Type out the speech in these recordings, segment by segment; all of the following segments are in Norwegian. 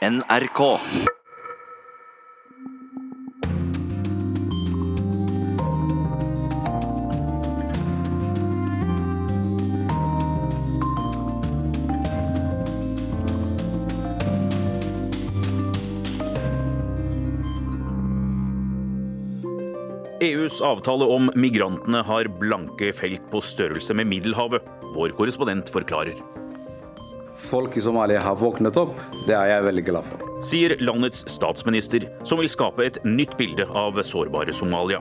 NRK. EUs avtale om migrantene har blanke felt på størrelse med Middelhavet. Vår korrespondent forklarer. Folk i Somalia har våknet opp. Det er jeg veldig glad for. Sier landets statsminister, som vil skape et nytt bilde av sårbare Somalia.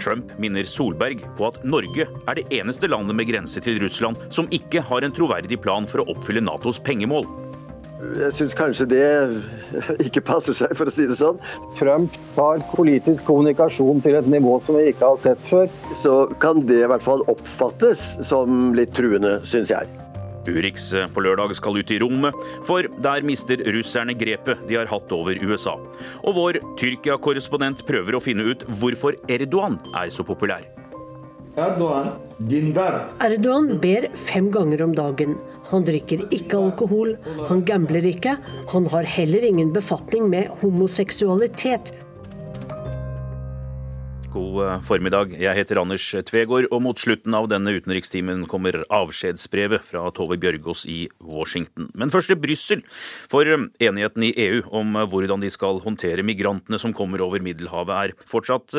Trump minner Solberg på at Norge er det eneste landet med grense til Russland som ikke har en troverdig plan for å oppfylle Natos pengemål. Jeg syns kanskje det ikke passer seg, for å si det sånn. Trump tar politisk kommunikasjon til et nivå som vi ikke har sett før. Så kan det i hvert fall oppfattes som litt truende, syns jeg. Urix på lørdag skal ut i rommet, for der mister russerne grepet de har hatt over USA. Og vår Tyrkia-korrespondent prøver å finne ut hvorfor Erdogan er så populær. Erdogan, dindar. Erdogan ber fem ganger om dagen. Han drikker ikke alkohol, han gambler ikke. Han har heller ingen befatning med homoseksualitet. God eh, formiddag. Jeg heter Anders Tvegård, og mot slutten av denne utenrikstimen kommer avskjedsbrevet fra Tove Bjørgaas i Washington. Men først til Brussel, for eh, enigheten i EU om eh, hvordan de skal håndtere migrantene som kommer over Middelhavet, er fortsatt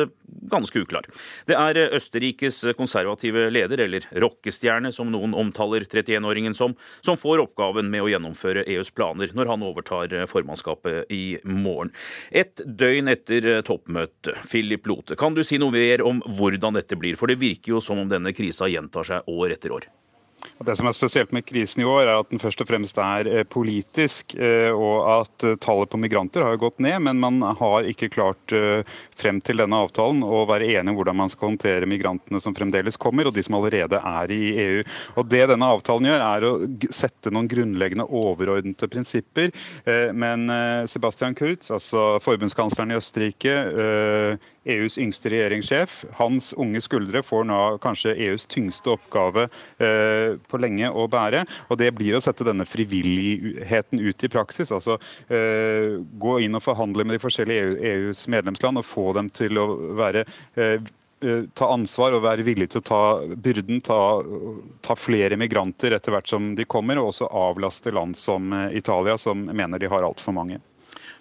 ganske uklar. Det er Østerrikes konservative leder, eller rockestjerne som noen omtaler 31-åringen som, som får oppgaven med å gjennomføre EUs planer når han overtar formannskapet i morgen. Et døgn etter toppmøtet, Philip Lote, kan du si noe mer om hvordan dette blir? For det virker jo som om denne krisa gjentar seg år etter år. Det som er spesielt med krisen i år, er at den først og fremst er eh, politisk. Eh, og at eh, tallet på migranter har gått ned, men man har ikke klart frem til denne avtalen å være enig om hvordan man skal håndtere migrantene som fremdeles kommer, og de som allerede er i EU. Og Det denne avtalen gjør, er å sette noen grunnleggende overordnede prinsipper. Men Sebastian Kurz, altså forbundskansleren i Østerrike, EUs yngste regjeringssjef. Hans unge skuldre får nå kanskje EUs tyngste oppgave eh, på lenge å bære. og Det blir å sette denne frivilligheten ut i praksis. altså eh, Gå inn og forhandle med de forskjellige EU, EUs medlemsland og få dem til å være eh, eh, ta ansvar og være villig til å ta byrden, ta, ta, flere migranter etter hvert som de kommer, og også avlaste land som eh, Italia, som mener de har altfor mange.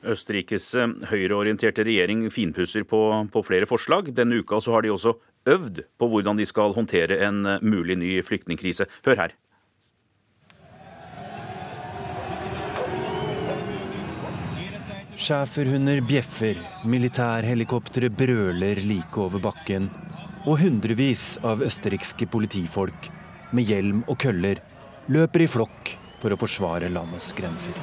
Østerrikes eh, høyreorienterte regjering finpusser på, på, flere forslag. Denne uka har de også øvd på hvordan de skal håndtere en eh, mulig ny flyktningkrise. Hør her. Schæferhunder bjeffer, militærhelikoptre brøler like over bakken, og hundrevis av østerrikske politifolk med hjelm og køller løper i flokk for å forsvare landets grenser.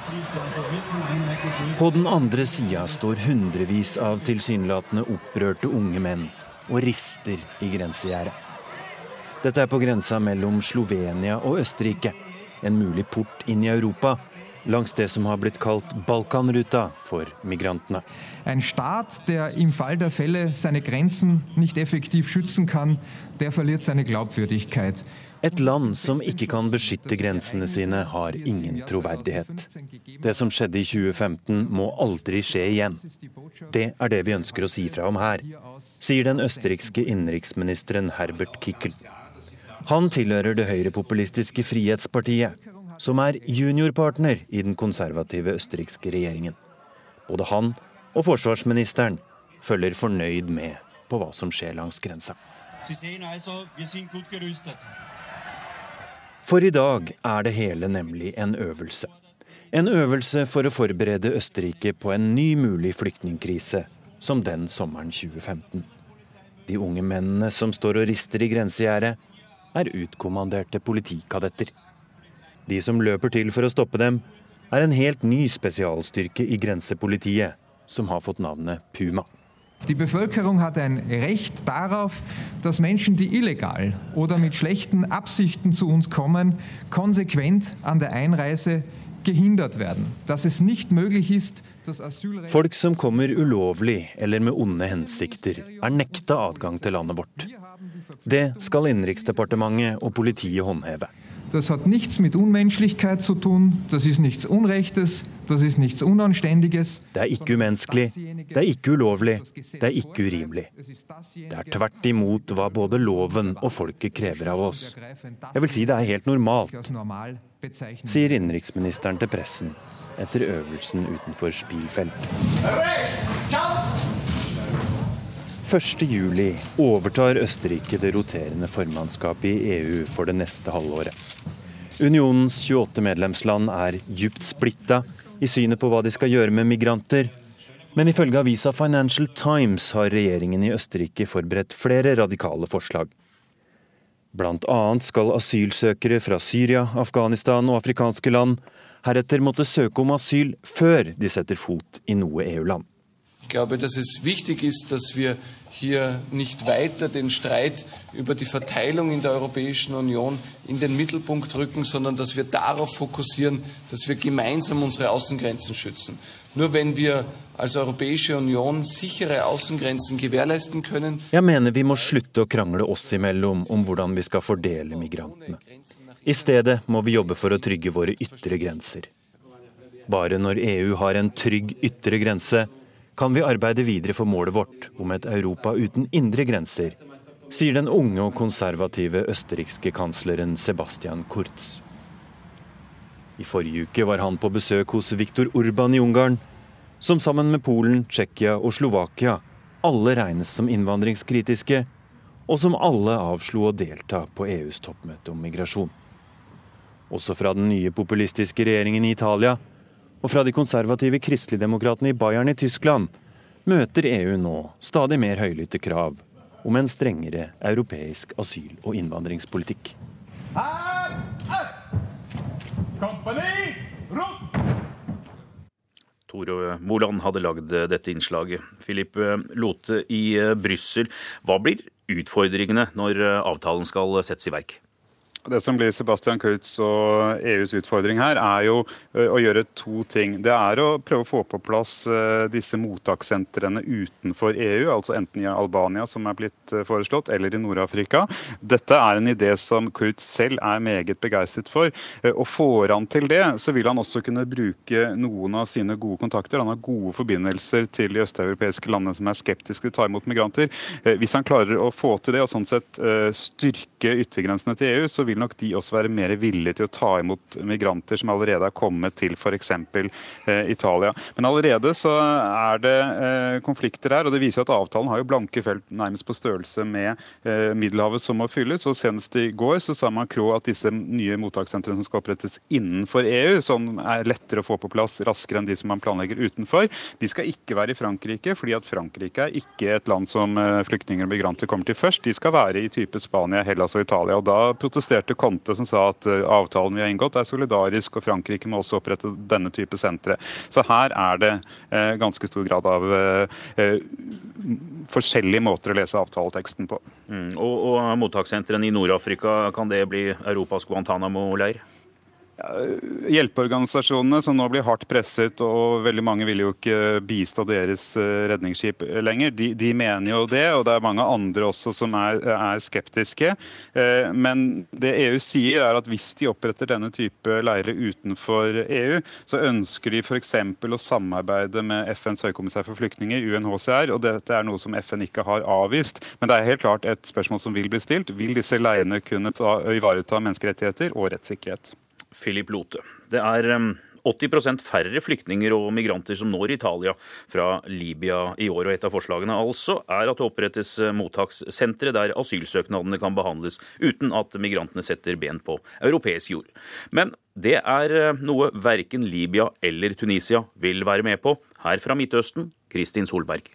På den andre sida står hundrevis av tilsynelatende opprørte unge menn og rister i grensegjerdet. Dette er på grensa mellom Slovenia og Østerrike, en mulig port inn i Europa langs det som har blitt kalt Balkanruta for migrantene. En stat der im Fall der Fälle seine Grenzen nicht effektiv schützen kann, der verliert seine Glaubwürdigkeit. Et land som ikke kan beskytte grensene sine, har ingen troverdighet. Det som skjedde i 2015 må aldri skje igjen. Det er det vi ønsker å si fra om her, sier den østerrikske innenriksministeren Herbert Kickel. Han tilhører det høyrepopulistiske Frihetspartiet, som er juniorpartner i den konservative østerrikske regjeringen. Både han og forsvarsministeren følger fornøyd med på hva som skjer langs grensa. For i dag er det hele nemlig en øvelse. En øvelse for å forberede Østerrike på en ny mulig flyktningkrise, som den sommeren 2015. De unge mennene som står og rister i grensegjerdet, er utkommanderte politikadetter. De som løper til for å stoppe dem, er en helt ny spesialstyrke i grensepolitiet, som har fått navnet Puma. Die Bevölkerung hat ein Recht darauf, dass Menschen, die illegal oder mit schlechten Absichten zu uns kommen, konsequent an der Einreise gehindert werden. Dass es nicht möglich ist, Folk som kommer ulovlig eller med onde hensikter, er nekta adgang til landet vårt. Det skal Innenriksdepartementet og politiet håndheve. Das hat nichts mit Unmenschlichkeit zu tun, das ist nichts Unrechtes, Das ist nichts Unanständiges. Det er ikke umenneskelig, det er ikke ulovlig, det er ikke urimelig. Det er tvert imot hva både loven og folket krever av oss. Jeg vil si det er helt normalt, sier innenriksministeren til pressen etter øvelsen utenfor Spielfeld. 1.7 overtar Østerrike det roterende formannskapet i EU for det neste halvåret. Unionens 28 medlemsland er djupt splitta i synet på hva de skal gjøre med migranter. Men ifølge avisa Financial Times har regjeringen i Østerrike forberedt flere radikale forslag. Blant annet skal asylsøkere fra Syria, Afghanistan og afrikanske land heretter måtte søke om asyl før de setter fot i noe EU-land. Ich glaube, dass es wichtig ist, dass wir hier nicht weiter den Streit über die Verteilung in der Europäischen Union in den Mittelpunkt rücken, sondern dass wir darauf fokussieren, dass wir gemeinsam unsere Außengrenzen schützen. Nur wenn wir als Europäische Union sichere Außengrenzen gewährleisten können Jeg mener vi må slutte å krangle oss imellom om hvordan vi skal fordele migrantene. I stedet må vi jobbe for å trygge våre ytre grenser. Bare når EU har en trygg ytre grense, kan vi arbeide videre for målet vårt om et Europa uten indre grenser, sier den unge og konservative østerrikske kansleren Sebastian Kurz. I forrige uke var han på besøk hos Viktor Urban i Ungarn, som sammen med Polen, Tsjekkia og Slovakia alle regnes som innvandringskritiske, og som alle avslo å delta på EUs toppmøte om migrasjon. Også fra den nye populistiske regjeringen i Italia og fra de konservative kristeligdemokratene i Bayern i Tyskland møter EU nå stadig mer høylytte krav om en strengere europeisk asyl- og innvandringspolitikk. Tore Moland hadde lagd dette innslaget. Philip Lote i Brussel, hva blir utfordringene når avtalen skal settes i verk? Det som blir Sebastian Kurz og EUs utfordring her, er jo å gjøre to ting. Det er å prøve å få på plass disse mottakssentrene utenfor EU, altså enten i Albania, som er blitt foreslått, eller i Nord-Afrika. Dette er en idé som Kurz selv er meget begeistret for. Og får han til det, så vil han også kunne bruke noen av sine gode kontakter. Han har gode forbindelser til de østeuropeiske landene som er skeptiske til å ta imot migranter. Hvis han klarer å få til det, og sånn sett styrke yttergrensene til EU, så vil nok de også være mer villige til å ta imot migranter som allerede er kommet til f.eks. Eh, Italia. Men allerede så er det eh, konflikter her, og det viser at avtalen har jo blanke felt nærmest på størrelse med eh, Middelhavet som må fylles. og Senest i går så sa Macron at disse nye mottakssentrene som skal opprettes innenfor EU, som er lettere å få på plass raskere enn de som man planlegger utenfor, de skal ikke være i Frankrike, fordi at Frankrike er ikke et land som eh, flyktninger og migranter kommer til først. De skal være i type Spania, Hellas og Italia. og Da protesterte Conte som sa at uh, avtalen vi har inngått er solidarisk, og Frankrike må også opprette denne type sentre. Så her er det uh, ganske stor grad av uh, forskjellige måter å lese avtaleteksten på. Mm. Og, og mottakssentrene i Nord-Afrika, kan det bli Europas Guantánamo-leir? Hjelpeorganisasjonene som nå blir hardt presset, og veldig mange vil jo ikke bistå deres redningsskip lenger, de, de mener jo det. Og det er mange andre også som er, er, skeptiske. Men det EU sier, er at hvis de oppretter denne type leirer utenfor EU, så ønsker de f.eks. å samarbeide med FNs høykommissær for flyktninger, UNHCR. Og dette er noe som FN ikke har avvist. Men det er helt klart et spørsmål som vil bli stilt. Vil disse leirene kunne ta, ivareta menneskerettigheter og rettssikkerhet? Philip Lote. Det er 80% færre flyktninger og migranter som når Italia fra Libya i år. og Et av forslagene altså er at det opprettes mottakssentre der asylsøknadene kan behandles uten at migrantene setter ben på europeisk jord. Men det er noe verken Libya eller Tunisia vil være med på. Her fra Midtøsten, Kristin Solberg.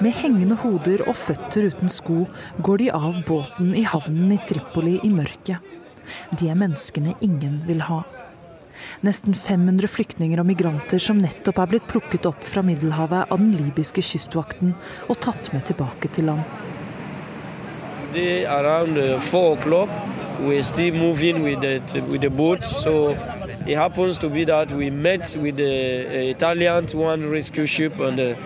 Med hengende hoder og føtter uten sko går de av båten i havnen i Tripoli i mørket. De er menneskene ingen vil ha. Nesten 500 flyktninger og migranter som nettopp er blitt plukket opp fra Middelhavet av den libyske kystvakten og tatt med tilbake til land. O'clock, we're still moving with the, with the boat. So it happens to be that we met with the Italian one rescue ship and the,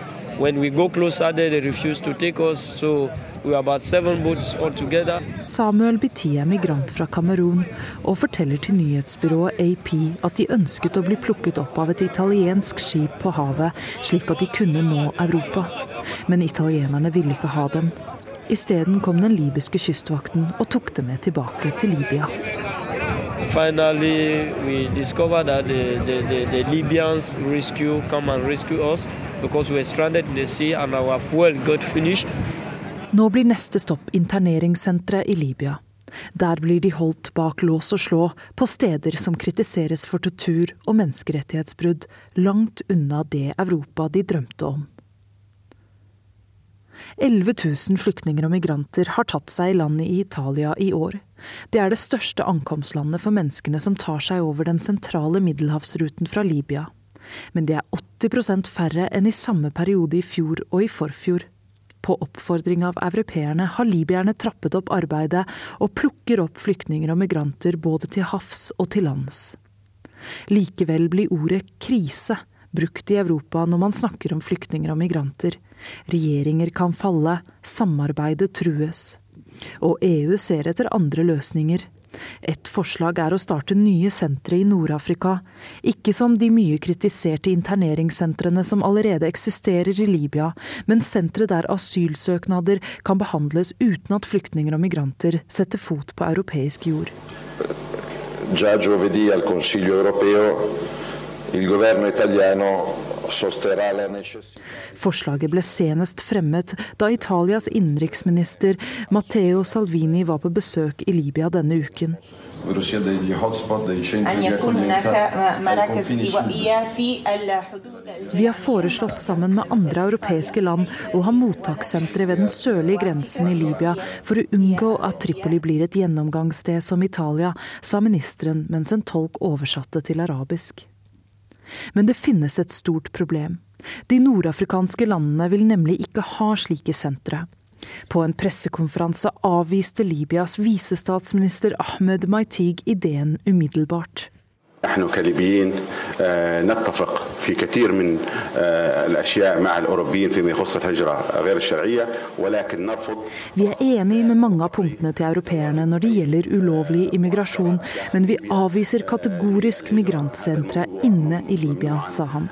there. So Samuel Biti er migrant fra Kamerun og forteller til nyhetsbyrået AP at de ønsket å bli plukket opp av et italiensk skip på havet, slik at de kunne nå Europa. Men italienerne ville ikke ha dem. Isteden kom den libyske kystvakten og tok dem med tilbake til Libya. Finally, we discovered that the, the, the, the Libyans rescue come and rescue us because we were stranded in the sea and our fuel got finished. Nå blir neste stopp interneringssenteret i Libya. Der blir de holdt bak lås og slå på steder som kritiseres for tortur og menneskerettighetsbrudd, langt unna det Europa de drømte om. 11 000 flyktninger og migranter har tatt seg i landet i Italia i år. Det er det største ankomstlandet for menneskene som tar seg over den sentrale middelhavsruten fra Libya. Men det er 80% færre enn i samme periode i fjor og i forfjor. På oppfordring av europeerne har libyerne trappet opp arbeidet og plukker opp flyktninger og migranter både til havs og til lands. Likevel blir ordet krise brukt i Europa når man snakker om flyktninger og migranter. Regjeringer kan falle, samarbeidet trues. Og EU ser etter andre løsninger. Et forslag er å starte nye sentre i Nord-Afrika, ikke som de mye kritiserte interneringssentrene som allerede eksisterer i Libya, men sentre der asylsøknader kan behandles uten at flyktninger og migranter setter fot på europeisk jord. Già giovedì al Consiglio europeo il governo italiano Forslaget ble senest fremmet da Italias innenriksminister Matteo Salvini var på besøk i Libya denne uken. Vi har foreslått sammen med andre europeiske land å ha mottakssentre ved den sørlige grensen i Libya for å unngå at Tripoli blir et gjennomgangssted som Italia, sa ministeren mens en tolk oversatte til arabisk. Men det finnes et stort problem. De nordafrikanske landene vil nemlig ikke ha slike sentre. På en pressekonferanse avviste Libyas visestatsminister Ahmed Maitig ideen umiddelbart. نحن كليبيين نتفق في كثير من الاشياء مع الاوروبيين فيما يخص الهجره غير الشرعيه ولكن نرفض Vi er enig med mange av punktene til europeerne når det gjelder ulovlig immigrasjon, men vi avviser kategorisk migrantsentre inne i Libya, sa han.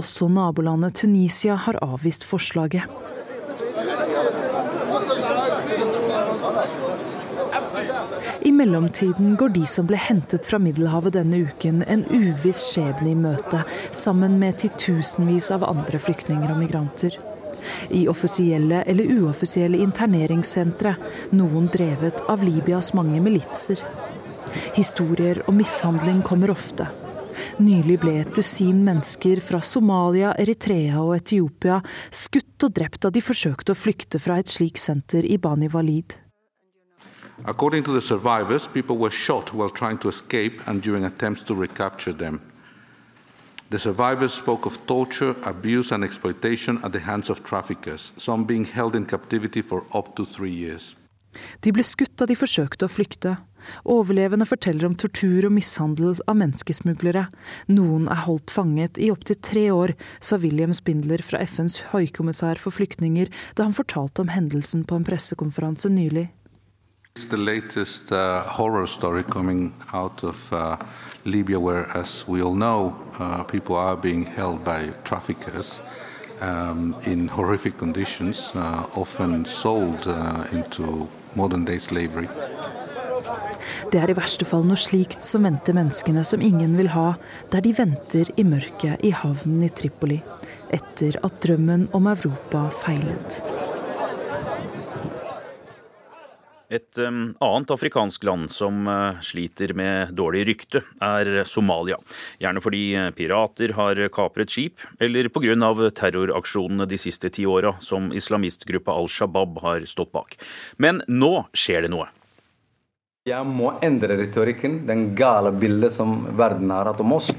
Også nabolandet Tunisia har avvist forslaget. Mellomtiden går de som ble hentet fra Middelhavet denne uken, en uviss skjebne i møte, sammen med titusenvis av andre flyktninger og migranter. I offisielle eller uoffisielle interneringssentre, noen drevet av Libyas mange militser. Historier om mishandling kommer ofte. Nylig ble et dusin mennesker fra Somalia, Eritrea og Etiopia skutt og drept da de forsøkte å flykte fra et slikt senter i Bani Walid. According to the survivors, people were shot while trying to escape and during attempts to recapture them. The survivors spoke of torture, abuse, and exploitation at the hands of traffickers, some being held in captivity for up to three years. De ble skutt da de forsøkte å flykte. Overlevende forteller om tortur og mishandel av menneskesmuglere. Noen er holdt fanget i opptil tre år, sa William Spindler fra FNs høykommissær for flyktninger da han fortalte om hendelsen på en pressekonferanse nylig. It's the latest uh, horror story coming out of uh, Libya, where, as we all know, uh, people are being held by traffickers um, in horrific conditions, uh, often sold uh, into modern day slavery. Det er i verste fall noe slikt som venter menneskene som ingen vil ha, der de venter i mørket i havnen i Tripoli, etter at drømmen om Europa feilet. Et um, annet afrikansk land som uh, sliter med dårlig rykte, er Somalia. Gjerne fordi pirater har kapret skip, eller pga. terroraksjonene de siste ti åra som islamistgruppa Al Shabaab har stått bak. Men nå skjer det noe. Jeg må endre retorikken, den gale bildet som verden har hatt om oss.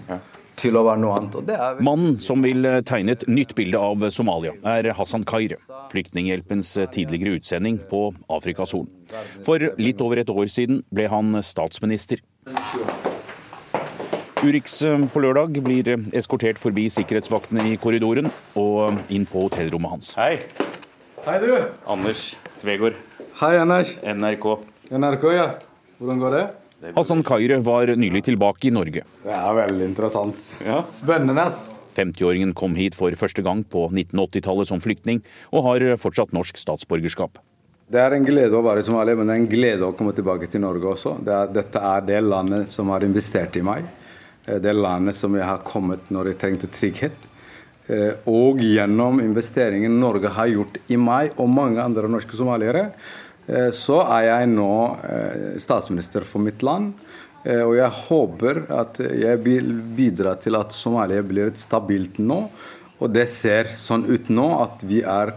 Til å være noe annet. Er... Mannen som vil uh, tegne et nytt bilde av Somalia, er Hassan Kair, Flyktninghjelpens tidligere utsending på Afrikas Horn. For litt over et år siden ble han statsminister. Urix på lørdag blir eskortert forbi sikkerhetsvaktene i korridoren og inn på hotellrommet hans. Hei. Hei, du. Anders Tvegård. Hei, Anders. NRK. NRK, ja. Hvordan går det? Hassan Kaire var nylig tilbake i Norge. Det er veldig interessant. Spennende. 50-åringen kom hit for første gang på 1980-tallet som flyktning, og har fortsatt norsk statsborgerskap. Det er en glede å være i Somalia, men det er en glede å komme tilbake til Norge også. Det er, dette er det landet som har investert i meg. Eh, det landet som jeg har kommet når jeg trengte trygghet. Eh, og gjennom investeringen Norge har gjort i meg og mange andre norske somaliere, så er jeg nå eh, statsminister for mitt land. Eh, og jeg håper at jeg vil bidra til at Somalia blir et stabilt nå. Og det ser sånn ut nå at vi er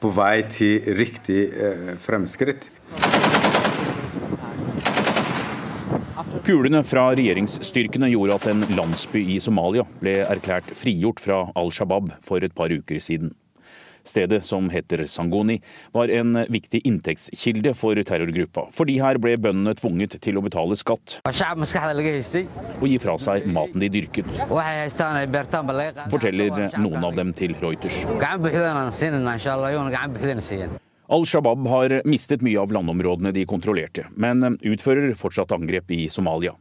på vei til riktig fremskritt. Kulene fra regjeringsstyrkene gjorde at en landsby i Somalia ble erklært frigjort fra Al Shabaab for et par uker siden. Stedet, som heter Sangoni, var en viktig inntektskilde for terrorgruppa, fordi her ble bøndene tvunget til å betale skatt og gi fra seg maten de dyrket, forteller noen av dem til Reuters. Al Shabaab har mistet mye av landområdene de kontrollerte, men utfører fortsatt angrep i Somalia.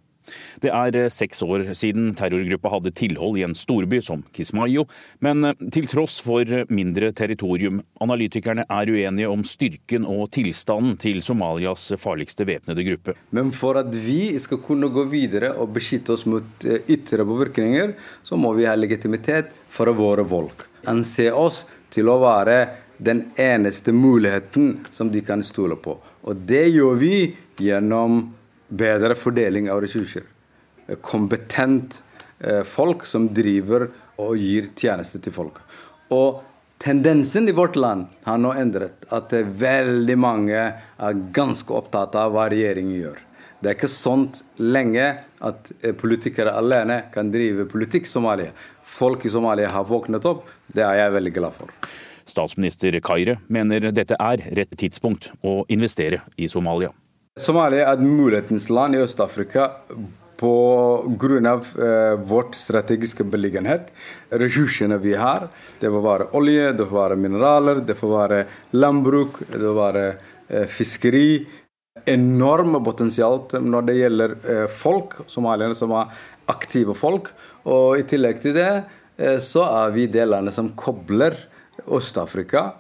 Det er eh, seks år siden terrorgruppa hadde tilhold i en storby som Kismayo, men eh, til tross for mindre territorium, analytikerne er uenige om styrken og tilstanden til Somalias farligste væpnede gruppe. Men for at vi skal kunne gå videre og beskytte oss mot eh, ytre påvirkninger, så må vi ha legitimitet for våre folk. Anse oss til å være den eneste muligheten som de kan stole på. Og det gjør vi gjennom bedre fordeling av ressurser. Kompetent eh, folk som driver og gir tjenester til folk. Og tendensen i vårt land har nå endret. At veldig mange er ganske opptatt av hva regjeringen gjør. Det er ikke sånt lenge at eh, politikere alene kan drive politikk i Somalia. Folk i Somalia har våknet opp. Det er jeg veldig glad for. Statsminister Kaire mener dette er rett tidspunkt å investere i Somalia. Somalia er et mulighetens land i Øst-Afrika pga. Eh, vårt strategiske beliggenhet. Ressursene vi har. Det får være olje, det får være mineraler, det får være landbruk, det får være eh, fiskeri. Enorme potensial når det gjelder eh, folk, somalierne som er aktive folk. Og i tillegg til det eh, så er vi det landet som kobler Øst-Afrika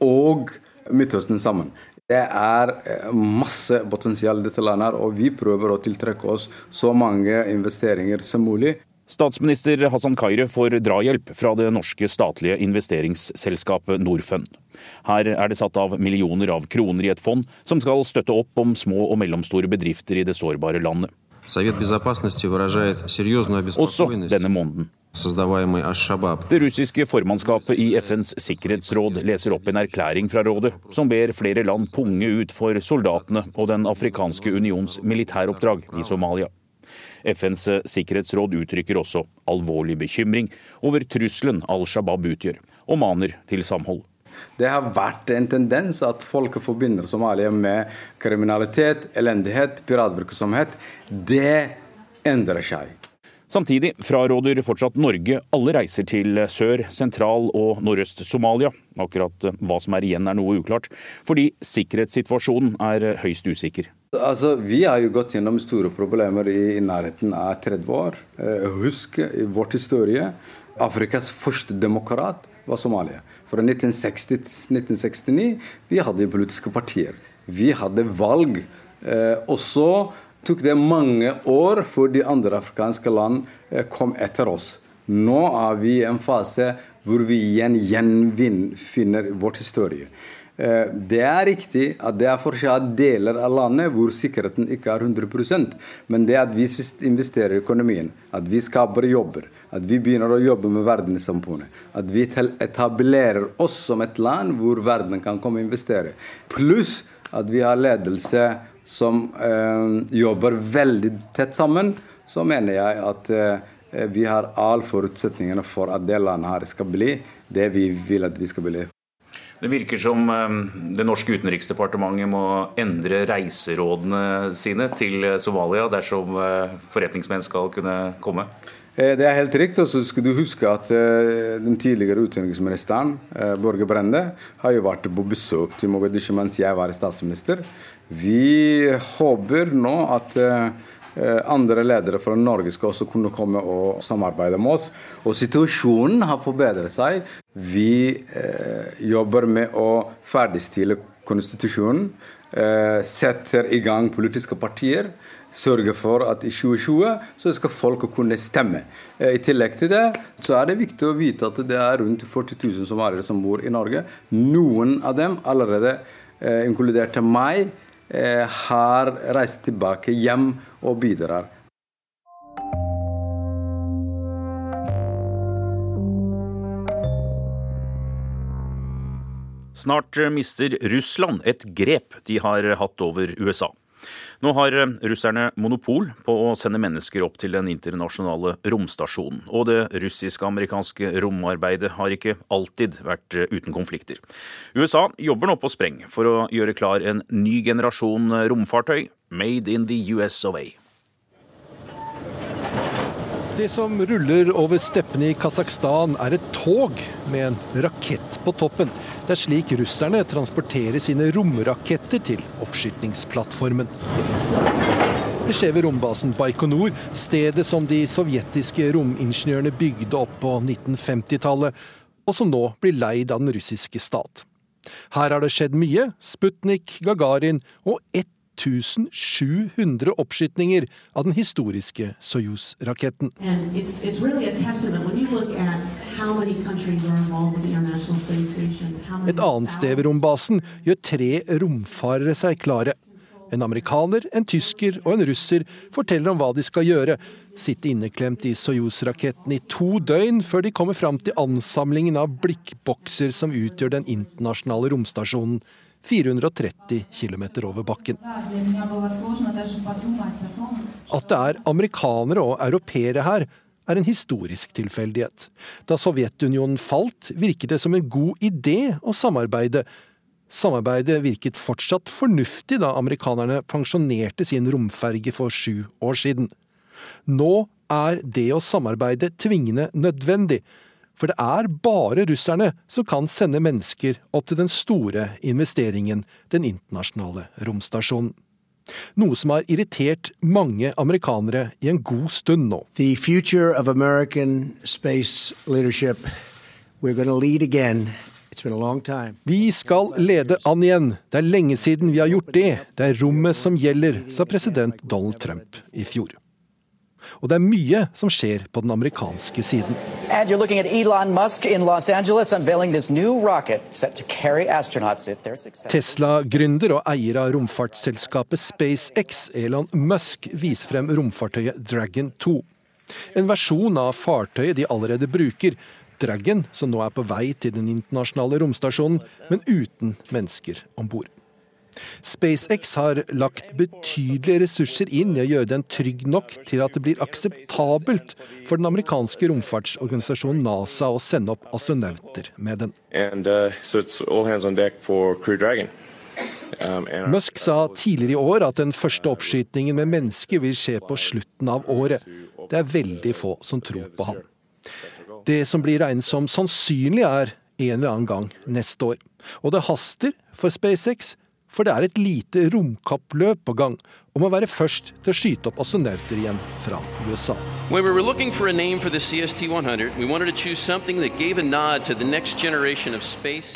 og Midtøsten sammen. Det er eh, masse potensial i dette landet, og vi prøver å tiltrekke oss så mange investeringer som mulig. Statsminister Hassan Kaire får drahjelp fra det norske statlige investeringsselskapet Norfund. Her er det satt av millioner av kroner i et fond som skal støtte opp om små og mellomstore bedrifter i det sårbare landet. Også denne måneden. Det russiske formannskapet i FNs sikkerhetsråd leser opp en erklæring fra rådet som ber flere land punge ut for soldatene og Den afrikanske unions militæroppdrag i Somalia. FNs sikkerhetsråd uttrykker også alvorlig bekymring over trusselen Al Shabaab utgjør, og maner til samhold. Det har vært en tendens at folk forbinder Somalia med kriminalitet, elendighet, piratvirksomhet. Det endrer seg. Samtidig fraråder fortsatt Norge alle reiser til Sør-, Sentral- og Nordøst-Somalia. Akkurat hva som er igjen er noe uklart, fordi sikkerhetssituasjonen er høyst usikker. Altså, Vi har jo gått gjennom store problemer i, nærheten av 30 år. Eh, husk i vårt historie Afrikas første demokrat var Somalia. Fra 1960 til 1969 vi hadde politiske partier. Vi hadde valg. Eh, og så tok det mange år før de andre afrikanske land eh, kom etter oss. Nå er vi i en fase hvor vi igjen gjenfinner vår historie. Eh, det er riktig at det er fortsatt deler av landet hvor sikkerheten ikke er 100% men det at vi investerer i økonomien, at vi skaper jobber, at vi begynner å jobbe med verdenssamfunnet, at vi etablerer oss som et land hvor verden kan komme og investere, pluss at vi har ledelse som eh, jobber veldig tett sammen, så mener jeg at eh, vi har alle forutsetningene for at det landet her skal bli det vi vil at vi skal bli. Det virker som det norske utenriksdepartementet må endre reiserådene sine til Somalia dersom forretningsmenn skal kunne komme? Eh, det er helt riktig. og så skal du huske at Den tidligere utenriksministeren Borge Brende har jo vært på besøk til Mogadishu mens jeg var statsminister. Vi håper nå at uh, andre ledere fra Norge skal også kunne komme og samarbeide med oss. Og situasjonen har forbedret seg. Vi jobber med å ferdigstille konstitusjonen. setter i gang politiske partier sørge for at i 2020 så skal folk kunne stemme. Eh, I tillegg til det så er det viktig å vite at det er rundt 40 000 somaliere som bor i Norge. Noen av dem, allerede eh, inkludert meg, eh, har reist tilbake hjem og bidrar. Snart mister Russland et grep de har hatt over USA. Nå har eh, russerne monopol på å sende mennesker opp til den internasjonale romstasjonen. Og det russisk-amerikanske romarbeidet har ikke alltid vært eh, uten konflikter. USA jobber nå på spreng for å gjøre klar en ny generasjon romfartøy, made in the US of A. Det som ruller over steppene i Kasakhstan er et tog med en rakett på toppen. Det er slik russerne transporterer sine romraketter til oppskytningsplattformen. Det skjer ved rombasen Baikonur, stedet som de sovjetiske romingeniørene bygde opp på 1950-tallet, og som nå blir leid av den russiske stat. Her har det skjedd mye. Sputnik, Gagarin og 1700 oppskytninger av den historiske Soyuz-raketten. Et annet sted ved rombasen gjør tre romfarere seg klare. En amerikaner, en tysker og en russer forteller om hva de skal gjøre. Sitte inneklemt i Soyuz-raketten i to døgn før de kommer fram til ansamlingen av blikkbokser som utgjør den internasjonale romstasjonen 430 km over bakken. At det er amerikanere og europeere her, er en historisk tilfeldighet. Da Sovjetunionen falt, virket det som en god idé å samarbeide. Samarbeidet virket fortsatt fornuftig da amerikanerne pensjonerte sin romferge for sju år siden. Nå er det å samarbeide tvingende nødvendig. For det er bare russerne som kan sende mennesker opp til den store investeringen, den internasjonale romstasjonen. Noe som har irritert mange amerikanere i en god stund nå. The future of American space leadership. We're going to lead again. Vi skal lede an igjen. Det er lenge siden vi har gjort det. Det er rommet som gjelder, sa president Donald Trump i fjor. Og det er mye som skjer på den amerikanske siden. Tesla-gründer og eier av romfartsselskapet SpaceX, Elon Musk, viser frem romfartøyet Dragon 2. En versjon av fartøyet de allerede bruker. Dragon, som nå er på vei til den internasjonale romstasjonen, men uten mennesker om bord. SpaceX har lagt betydelige ressurser inn i å gjøre den trygg nok til at det blir akseptabelt for den amerikanske romfartsorganisasjonen NASA å sende opp astronauter med den. And, uh, so um, Musk sa tidligere i år at den første oppskytingen med mennesker vil skje på slutten av året. Det er veldig få som tror på ham. Det som blir regnet som sannsynlig, er en eller annen gang neste år. Og det haster for SpaceX for det er et lite romkappløp på gang om å være først til å skyte opp astronauter igjen fra USA. We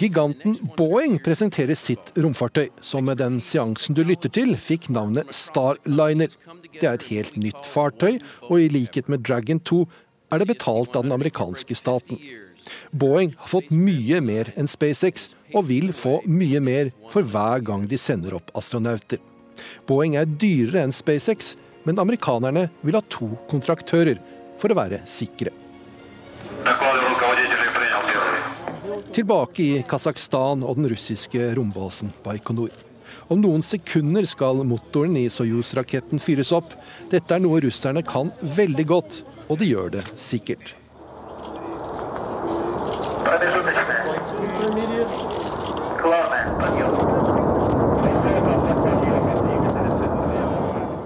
Giganten Boeing presenterer sitt romfartøy, som med den seansen du lytter til, fikk navnet Starliner. Det er et helt nytt fartøy, og i likhet med Dragon 2 er det betalt av den amerikanske staten. Boeing har fått mye mer enn SpaceX, og vil få mye mer for hver gang de sender opp astronauter. Boeing er dyrere enn SpaceX, men amerikanerne vil ha to kontraktører for å være sikre. Tilbake i Kasakhstan og den russiske rombasen Baikonur. Om noen sekunder skal motoren i Soyuz-raketten fyres opp. Dette er noe russerne kan veldig godt, og de gjør det sikkert.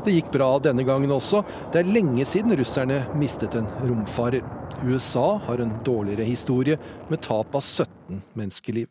Det gikk bra denne gangen også. Det er lenge siden russerne mistet en romfarer. USA har en dårligere historie, med tap av 17 menneskeliv.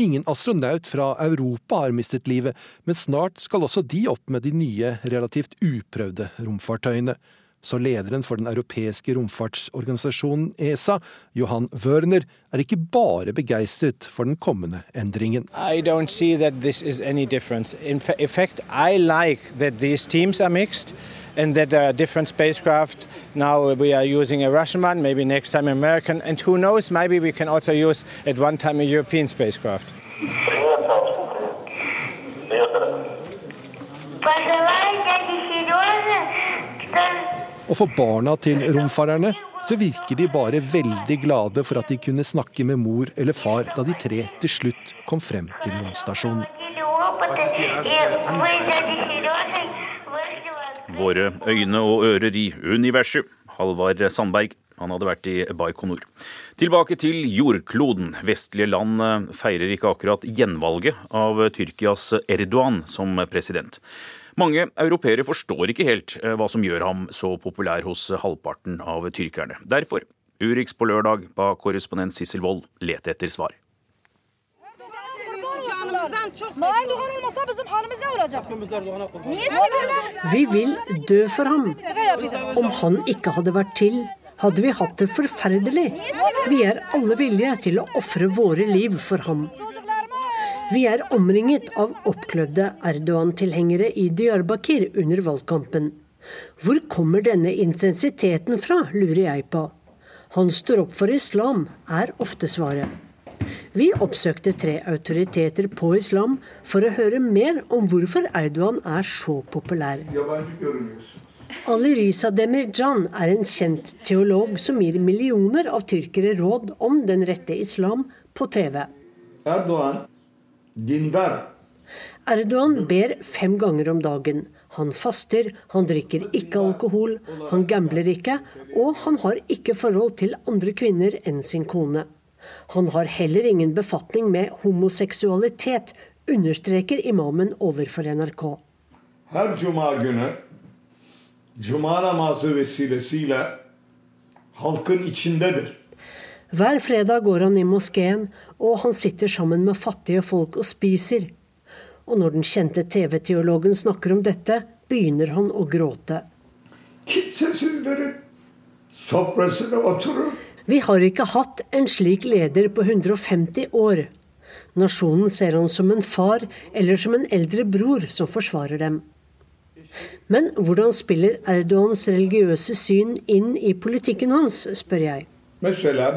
Ingen astronaut fra Europa har mistet livet, men snart skal også de opp med de nye, relativt uprøvde romfartøyene så lederen for den europeiske romfartsorganisasjonen ESA, Johan Wörner, er ikke bare begeistret for den kommende endringen. I don't see that this is any difference. In fact, I like that these teams are mixed and that there are different spacecraft. Now we are using a Russian one, maybe next time American, and who knows, maybe we can also use at one time a European spacecraft. Og for barna til romfarerne så virker de bare veldig glade for at de kunne snakke med mor eller far da de tre til slutt kom frem til romstasjonen. Våre øyne og ører i universet. Halvard Sandberg. Han hadde vært i Baikonur. Tilbake til jordkloden. Vestlige land eh, feirer ikke akkurat gjenvalget av Tyrkias Erdogan som president. Mange europeere forstår ikke helt eh, hva som gjør ham så populær hos halvparten av tyrkerne. Derfor, Urix på lørdag ba korrespondent Sissel Wold lete etter svar. Vi vil dø for ham. Om han ikke hadde vært til, hadde vi hatt det forferdelig. Vi er alle villige til å ofre våre liv for ham. Vi er omringet av oppklødde Erdogan-tilhengere i Diyarbakir under valgkampen. Hvor kommer denne intensiteten fra, lurer jeg på. Han står opp for islam, er ofte svaret. Vi oppsøkte tre autoriteter på islam for å høre mer om hvorfor Erdogan er så populær. Ali Risa Demirjan er en kjent teolog som gir millioner av tyrkere råd om den rette islam på TV. Erdogan dindar. Erdogan ber fem ganger om dagen. Han faster, han drikker ikke alkohol, han gambler ikke, og han har ikke forhold til andre kvinner enn sin kone. Han har heller ingen befatning med homoseksualitet, understreker imamen overfor NRK. Her cuma günü cuma namazı vesilesiyle halkın içindedir. Hver fredag går han i moskeen, og han sitter sammen med fattige folk og spiser. Og når den kjente TV-teologen snakker om dette, begynner han å gråte. Vi har ikke hatt en slik leder på 150 år. Nasjonen ser han som en far eller som en eldre bror som forsvarer dem. Men hvordan spiller Erdogans religiøse syn inn i politikken hans, spør jeg. Mesela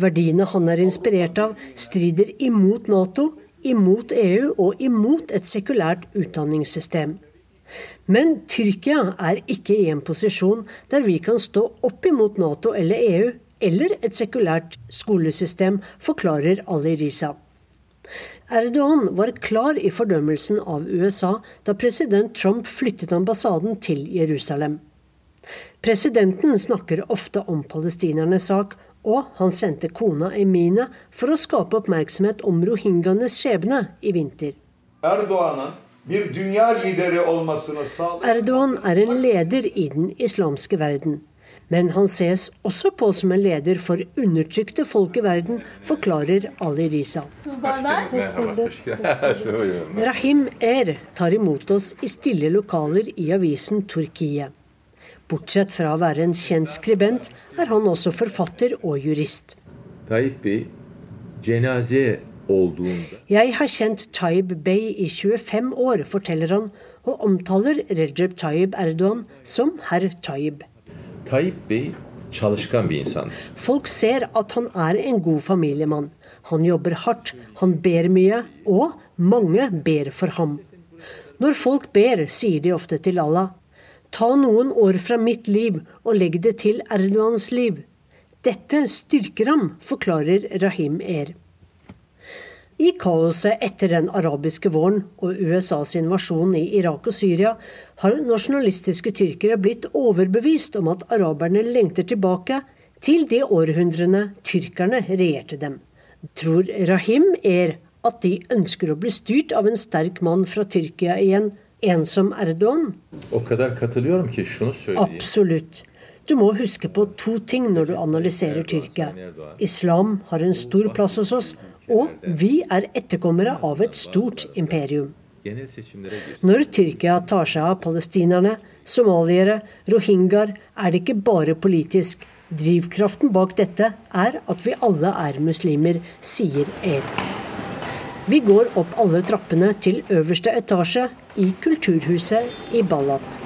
Verdiene han er inspirert av, strider imot Nato, imot EU og imot et sekulært utdanningssystem. Men Tyrkia er ikke i en posisjon der vi kan stå opp imot Nato eller EU eller et sekulært skolesystem, forklarer Ali Risa. Erdogan var klar i fordømmelsen av USA da president Trump flyttet ambassaden til Jerusalem. Presidenten snakker ofte om palestinernes sak, og han sendte kona Emine for å skape oppmerksomhet om rohingyanes skjebne i vinter. Erdogan er en leder i den islamske verden. Men han ses også på som en leder for undertrykte folk i verden, forklarer Ali Risa. Rahim Er tar imot oss i stille lokaler i avisen Turkiet. Bortsett fra å være en kjent skribent, er han også forfatter og jurist. Jeg har kjent Taib Bey i 25 år, forteller han, og omtaler Recep Tayyip Erdogan som herr Tayyip. Folk ser at han er en god familiemann. Han jobber hardt, han ber mye, og mange ber for ham. Når folk ber, sier de ofte til Allah Ta noen år fra mitt liv og legg det til Erdogans liv. Dette styrker ham, forklarer Rahim Er. I kaoset etter den arabiske våren og USAs invasjon i Irak og Syria har nasjonalistiske tyrkere blitt overbevist om at araberne lengter tilbake til de århundrene tyrkerne regjerte dem. Tror Rahim er at de ønsker å bli styrt av en sterk mann fra Tyrkia igjen, en som Erdogan? Absolutt. Du må huske på to ting når du analyserer Tyrkia. Islam har en stor plass hos oss, og vi er etterkommere av et stort imperium. Når Tyrkia tar seg av palestinerne, somaliere, rohingyaer, er det ikke bare politisk. Drivkraften bak dette er at vi alle er muslimer, sier Er. Vi går opp alle trappene til øverste etasje i kulturhuset i Ballat.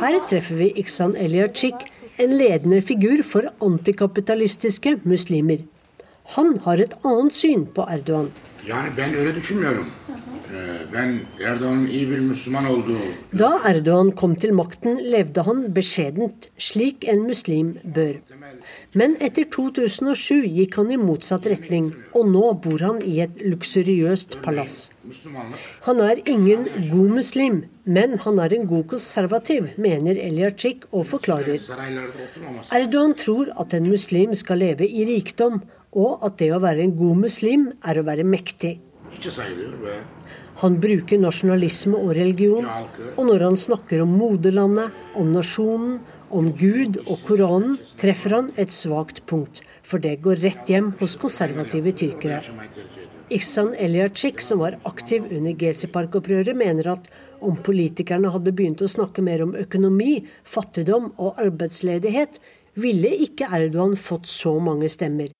Her treffer vi Iksan Eliachik, en ledende figur for antikapitalistiske muslimer. Han har et annet syn på Erdogan. Yani ben öyle düşünmüyorum. Da Erdogan kom til makten, levde han beskjedent, slik en muslim bør. Men etter 2007 gikk han i motsatt retning, og nå bor han i et luksuriøst palass. Han er ingen god muslim, men han er en god konservativ, mener Eliachik og forklarer. Erdogan tror at en muslim skal leve i rikdom, og at det å være en god muslim er å være mektig. Han bruker nasjonalisme og religion, og når han snakker om moderlandet, om nasjonen, om Gud og Koranen, treffer han et svakt punkt, for det går rett hjem hos konservative tyrkere. Iksan Eliachik, som var aktiv under Gezi-park-opprøret, mener at om politikerne hadde begynt å snakke mer om økonomi, fattigdom og arbeidsledighet, ville ikke Erdogan fått så mange stemmer.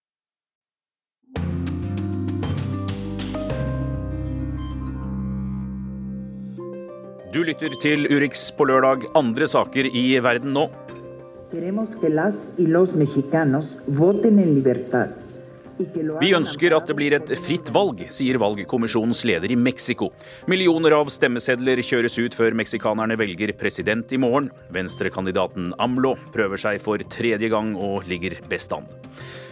Du lytter til Urix på lørdag. Andre saker i verden nå. Vi ønsker at det blir et fritt valg, sier valgkommisjonens leder i Mexico. Millioner av stemmesedler kjøres ut før meksikanerne velger president i morgen. Venstrekandidaten AMLO prøver seg for tredje gang og ligger best an.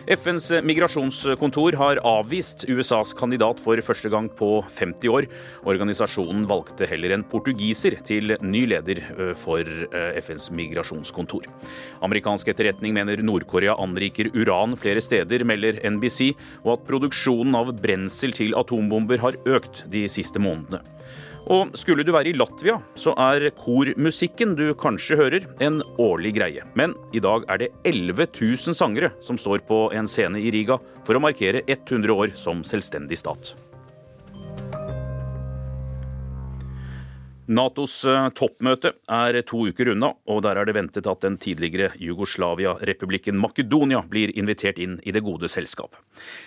FNs migrasjonskontor har avvist USAs kandidat for første gang på 50 år. Organisasjonen valgte heller en portugiser til ny leder for FNs migrasjonskontor. Amerikansk etterretning mener Nord-Korea anriker uran flere steder, melder NBC, og at produksjonen av brensel til atombomber har økt de siste månedene. Og skulle du være i Latvia, så er kormusikken du kanskje hører, en årlig greie. Men i dag er det 11 000 sangere som står på en scene i Riga for å markere 100 år som selvstendig stat. Natos toppmøte er to uker unna, og der er det ventet at den tidligere Jugoslavia-republikken Makedonia blir invitert inn i det gode selskap.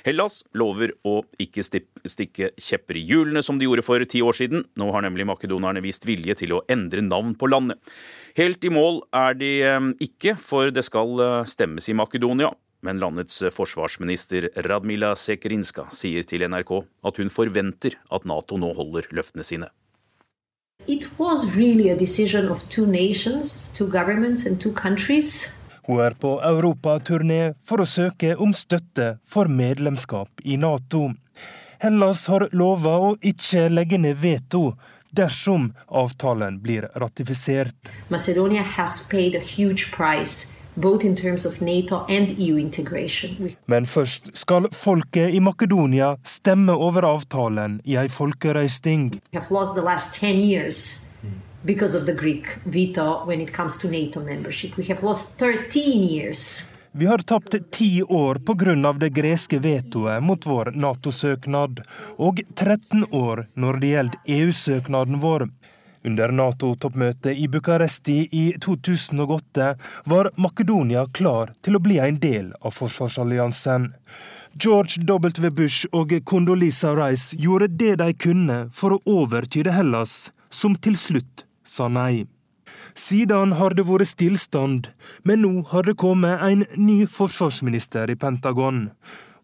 Hellas lover å ikke stikke kjepper i hjulene som de gjorde for ti år siden. Nå har nemlig makedonerne vist vilje til å endre navn på landet. Helt i mål er de ikke, for det skal stemmes i Makedonia. Men landets forsvarsminister Radmila Sekerinska sier til NRK at hun forventer at Nato nå holder løftene sine. It was really a decision of two nations, two governments and two countries. Hun er på europaturné for å søke om støtte for medlemskap i Nato. Hellas har lova å ikke legge ned veto dersom avtalen blir ratifisert. Macedonia has paid a huge price We Men først skal folket i Makedonia stemme over avtalen i ei folkerøysting. have lost the last 10 years because of the Greek veto when it comes to NATO membership. We have lost 13 years. Vi har tapt ti år pga. det greske vetoet mot vår Nato-søknad, og 13 år når det gjelder EU-søknaden vår. Under Nato-toppmøtet i Bucuresti i 2008 var Makedonia klar til å bli en del av forsvarsalliansen. George W. Bush og Condoleezza Rice gjorde det de kunne for å overtyde Hellas, som til slutt sa nei. Siden har det vært stillstand, men nå har det kommet en ny forsvarsminister i Pentagon.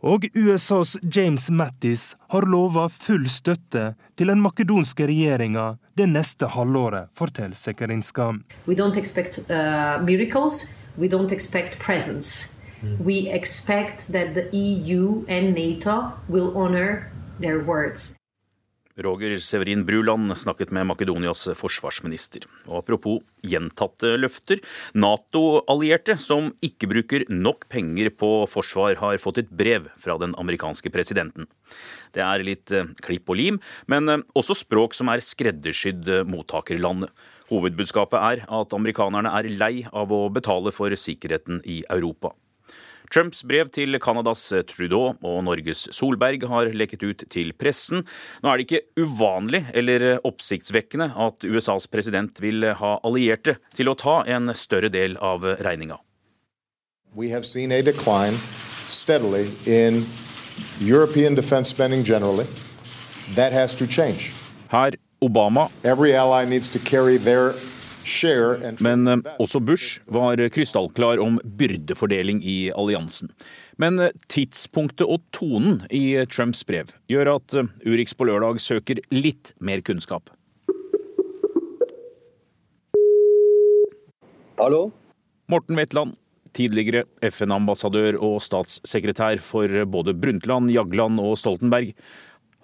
Og USAs James Mattis har lova full støtte til den makedonske regjeringa det neste halvåret, forteller Sekerinska. We don't expect uh, miracles. We don't expect presence. We expect that the EU and NATO will honor their words. Roger Severin Bruland snakket med Makedonias forsvarsminister. Og apropos gjentatte løfter. Nato-allierte som ikke bruker nok penger på forsvar, har fått et brev fra den amerikanske presidenten. Det er litt eh, klipp og lim, men eh, også språk som er skreddersydd mottakerlandet. Hovedbudskapet er at amerikanerne er lei av å betale for sikkerheten i Europa. Trumps brev til Canadas Trudeau og Norges Solberg har lekket ut til pressen. Nå er det ikke uvanlig eller oppsiktsvekkende at USAs president vil ha allierte til å ta en større del av regninga. We have seen a decline steadily in European defense spending generally. That has to change. Her Obama. Every ally needs to carry their men eh, også Bush var krystallklar om byrdefordeling i alliansen. Men eh, tidspunktet og tonen i Trumps brev gjør at eh, Urix på lørdag søker litt mer kunnskap. Hallo? Morten Wetland, tidligere FN-ambassadør og statssekretær for både Brundtland, Jagland og Stoltenberg.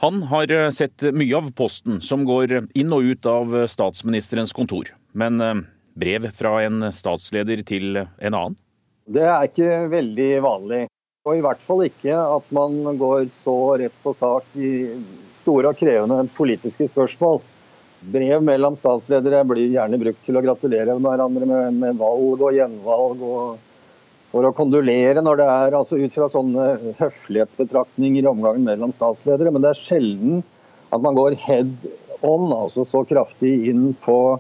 Han har sett mye av posten som går inn og ut av statsministerens kontor. Men eh, brev fra en statsleder til en annen? Det er ikke veldig vanlig. Og i hvert fall ikke at man går så rett på sak i store og krevende politiske spørsmål. Brev mellom statsledere blir gjerne brukt til å gratulere hverandre med, med valg og gjenvalg. og for å kondolere når det er altså ut fra sånne høflighetsbetraktninger i omgangen mellom statsledere. Men det er sjelden at man går head on, altså så kraftig inn på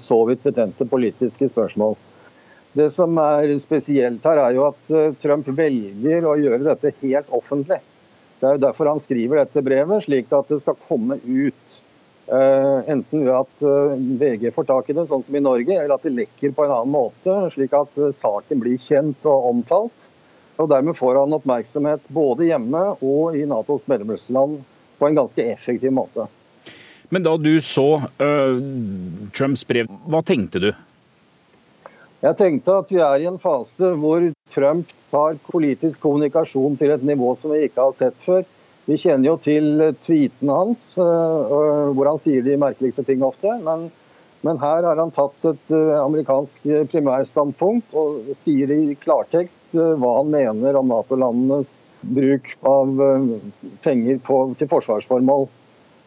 så vidt betente politiske spørsmål. Det som er spesielt her, er jo at eh, Trump velger å gjøre dette helt offentlig. Det er jo derfor han skriver dette brevet, slik at det skal komme ut. Eh, enten ved at VG får tak i det, sånn som i Norge, eller at det lekker på en annen måte, slik at saken blir kjent og omtalt. Og Dermed får han oppmerksomhet både hjemme og i Natos medlemsland på en ganske effektiv måte. Men da du så uh, Trumps brev, hva tenkte du? Jeg tenkte at vi er i en fase hvor Trump tar politisk kommunikasjon til et nivå som vi ikke har sett før. Vi kjenner jo til tweetene hans, uh, hvor han sier de merkeligste ting ofte. Men, men her har han tatt et amerikansk primærstandpunkt og sier i klartekst hva han mener om Nato-landenes bruk av penger på, til forsvarsformål.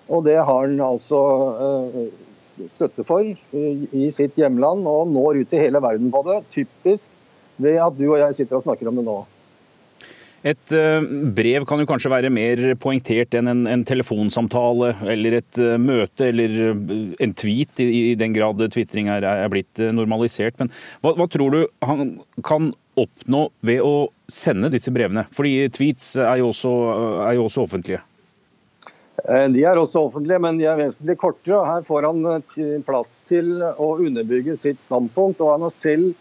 Og det har han altså eh, støtte for i sitt hjemland, og når ut til hele verden på det. Typisk ved at du og jeg sitter og snakker om det nå. Et eh, brev kan jo kanskje være mer poengtert enn en, en telefonsamtale eller et eh, møte eller en tweet, i, den grad tvitring er, er, blitt normalisert. Men hva, hva, tror du han kan oppnå ved å sende disse brevene? Fordi tweets er jo også, er jo også offentlige. Eh, de er også offentlige, men de er vesentlig kortere. Her får han eh, plass til å underbygge sitt standpunkt. Og han har selv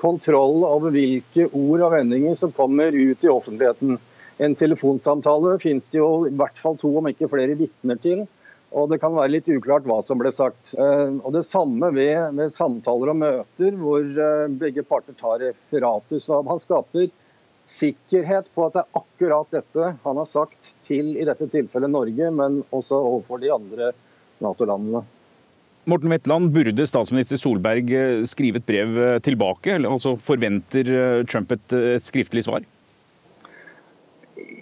kontroll over hvilke ord og vendinger som kommer ut i offentligheten. En telefonsamtale finnes det jo i hvert fall to, om ikke flere, vitner til. Og det kan være litt uklart hva som ble sagt. Eh, og Det samme ved, ved samtaler og møter hvor begge parter tar referater. Så han skaper sikkerhet på at det er akkurat dette han har sagt til i dette tilfellet Norge, men også overfor de andre Nato-landene. Morten Wetland, burde statsminister Solberg eh, skrive et brev eh, tilbake? Altså Forventer eh, Trump et, et skriftlig svar?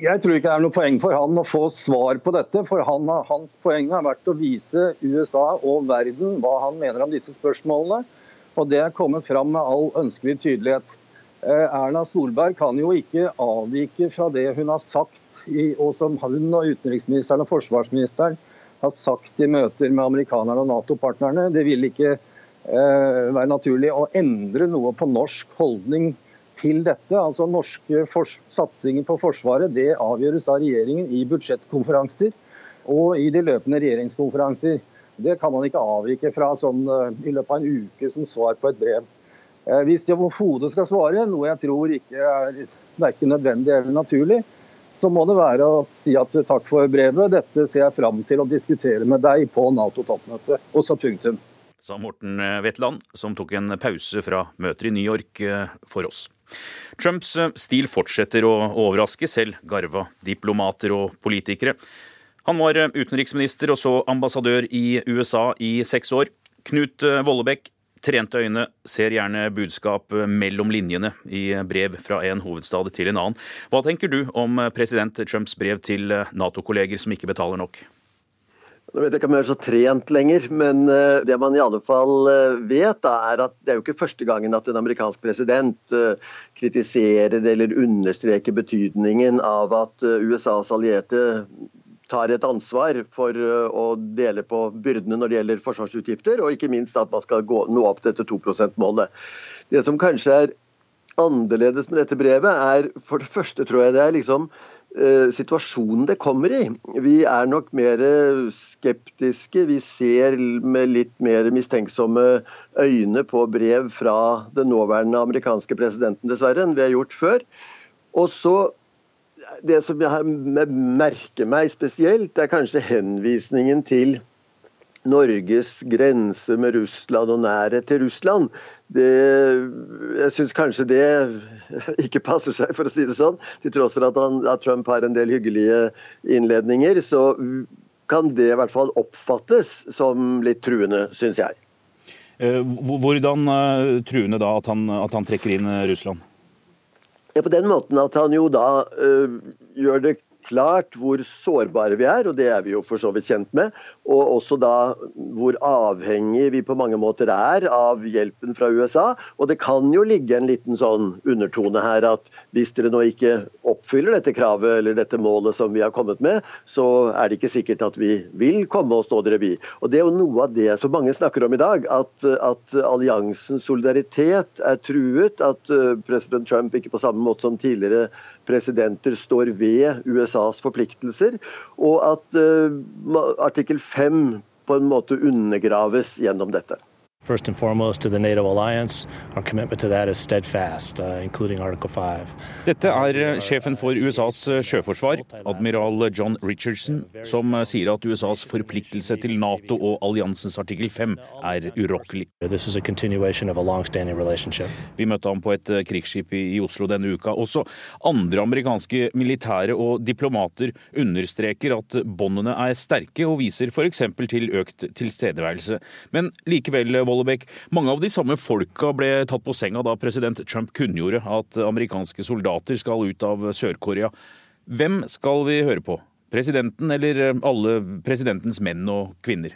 Jeg tror ikke det er noe poeng for han å få svar på dette. for han, Hans poeng har vært å vise USA og verden hva han mener om disse spørsmålene. Og det er kommet fram med all ønskelig tydelighet. Eh, Erna Solberg kan jo ikke avvike fra det hun har sagt, og som hun og utenriksministeren og forsvarsministeren har sagt i møter med amerikanerne og Nato-partnerne. Det vil ikke eh, være naturlig å endre noe på norsk holdning til dette. Altså Norske satsinger på Forsvaret det avgjøres av regjeringen i budsjettkonferanser og i de løpende regjeringskonferanser. Det kan man ikke avvike fra sånn, eh, i løpet av en uke som svar på et brev. Eh, hvis de overhodet skal svare, noe jeg tror ikke er verken nødvendig eller naturlig, så må det være å si at takk for brevet, dette ser jeg fram til å diskutere med deg på Nato-toppmøtet. Og så punktum. Sa Morten Wetland, som tok en pause fra møter i New York eh, for oss. Trumps stil fortsetter å overraske selv garva diplomater og politikere. Han var utenriksminister og så ambassadør i USA i seks år. Knut Vollebekk, trente øyne ser gjerne budskap mellom linjene i brev fra en hovedstad til en annen. Hva tenker du om president Trumps brev til Nato-kolleger som ikke betaler nok? Nå vet jeg ikke om jeg er så trent lenger, men eh, det man i alle fall eh, vet, er at det er jo ikke første gangen at en amerikansk president eh, kritiserer eller understreker betydningen av at USAs allierte tar et ansvar for å dele på byrdene når det gjelder forsvarsutgifter, og ikke minst at man skal gå, nå opp dette 2 %-målet. Det som kanskje er annerledes med dette brevet, er for det første tror jeg det er liksom Eh, situasjonen det kommer i. Vi er nok mer skeptiske. Vi ser med litt mer mistenksomme øyne på brev fra den nåværende amerikanske presidenten, dessverre, enn vi har gjort før. Og så Det som jeg merker meg spesielt, er kanskje henvisningen til Norges grense med Russland og nærhet til Russland. Det, jeg syns kanskje det ikke passer seg, for å si det sånn. Til tross for at, han, at Trump har en del hyggelige innledninger, så kan det i hvert fall oppfattes som litt truende, syns jeg. Eh, hvordan eh, truende da at han, at han trekker inn eh, Russland? Ja, på den måten at han jo da uh, gjør det klart hvor sårbare vi er, og det er vi jo for så vidt kjent med. Og også da hvor avhengig vi på mange måter er av hjelpen fra USA. Og det kan jo ligge en liten sånn undertone her at hvis dere nå ikke oppfyller dette kravet eller dette målet som vi har kommet med, så er det ikke sikkert at vi vil komme og stå dere bi. Og det er jo noe av det som mange snakker om i dag, at, at alliansens solidaritet er truet. At uh, president Trump ikke på samme måte som tidligere presidenter står ved USAs forpliktelser, og at uh, artikkel 5 på en måte undergraves gjennom dette. First and foremost to the NATO alliance. Our commitment to that is steadfast, uh, including Article 5. Dette er uh, sjefen for USAs uh, sjøforsvar, admiral John Richardson, som uh, sier at USAs forpliktelse til Nato og alliansens artikkel 5 er urokkelig. This is a continuation of a long-standing relationship. Vi møtte ham på et krigsskip i Oslo denne uka. Også andre amerikanske militære og diplomater understreker at båndene er sterke, og viser f.eks. til økt tilstedeværelse. Men likevel Vollebekk. Mange av de samme folka ble tatt på senga da president Trump kunngjorde at amerikanske soldater skal ut av Sør-Korea. Hvem skal vi høre på? Presidenten eller alle presidentens menn og kvinner?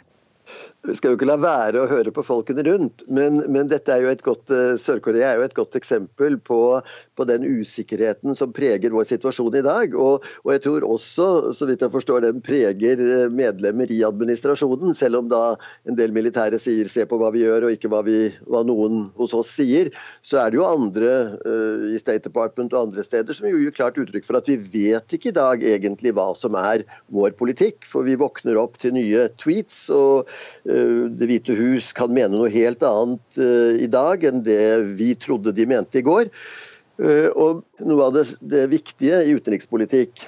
Vi skal jo ikke la være å høre på folkene rundt, men, men dette er jo et godt, eh, Sør-Korea er jo et godt eksempel på, på, den usikkerheten som preger vår situasjon i dag. Og, og, jeg tror også, så vidt jeg forstår, den preger eh, medlemmer i administrasjonen. Selv om da en del militære sier 'se på hva vi gjør', og ikke hva, vi, hva noen hos oss sier, så er det jo andre uh, i State Department og andre steder som gir klart uttrykk for at vi vet ikke i dag egentlig hva som er vår politikk. For vi våkner opp til nye tweets. og det hvite hus kan mene noe helt annet eh, i dag enn det vi trodde de mente i går. Eh, og noe av det, det viktige i utenrikspolitikk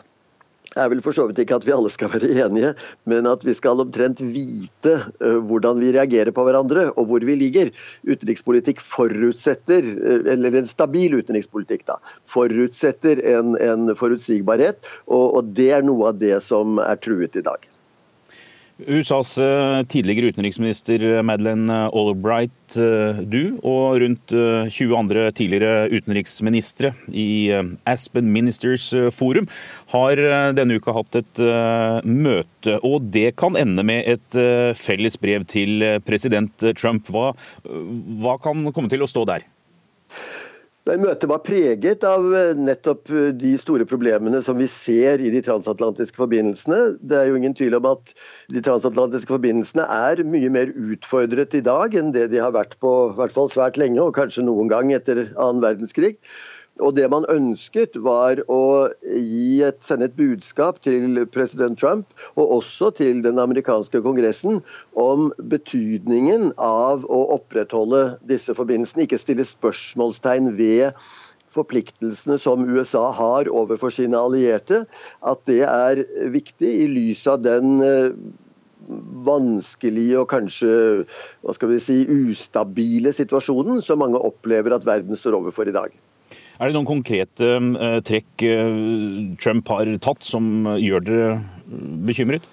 er vel for så vidt ikke at vi alle skal være enige, men at vi skal omtrent vite hvordan vi reagerer på hverandre og hvor vi ligger. Utenrikspolitikk forutsetter, eller en stabil utenrikspolitikk, da, forutsetter en, en forutsigbarhet, og, og det er noe av det som er truet i dag. USAs eh, tidligere utenriksminister Madeleine Albright, eh, du og rundt 20 eh, andre tidligere utenriksministre i Aspen Ministers Forum har denne uka hatt et møte, og det kan ende med et felles brev til president Trump. Hva, hva kan komme til å stå der? Møtet var preget av eh, nettopp eh, de store problemene som vi ser i de transatlantiske forbindelsene. Det er jo ingen tvil om at de transatlantiske forbindelsene er mye mer utfordret i dag enn det de har vært på hvert fall svært lenge, og kanskje noen gang etter annen verdenskrig. Og Det man ønsket, var å et, sende et budskap til president Trump og også til den amerikanske kongressen om betydningen av å opprettholde disse forbindelsene. Ikke stille spørsmålstegn ved forpliktelsene som USA har overfor sine allierte. At det er viktig i lys av den eh, vanskelige og kanskje hva skal vi si, ustabile situasjonen som mange opplever at verden står overfor i dag. Er det noen konkrete eh, trekk eh, Trump har tatt som gjør dere bekymret?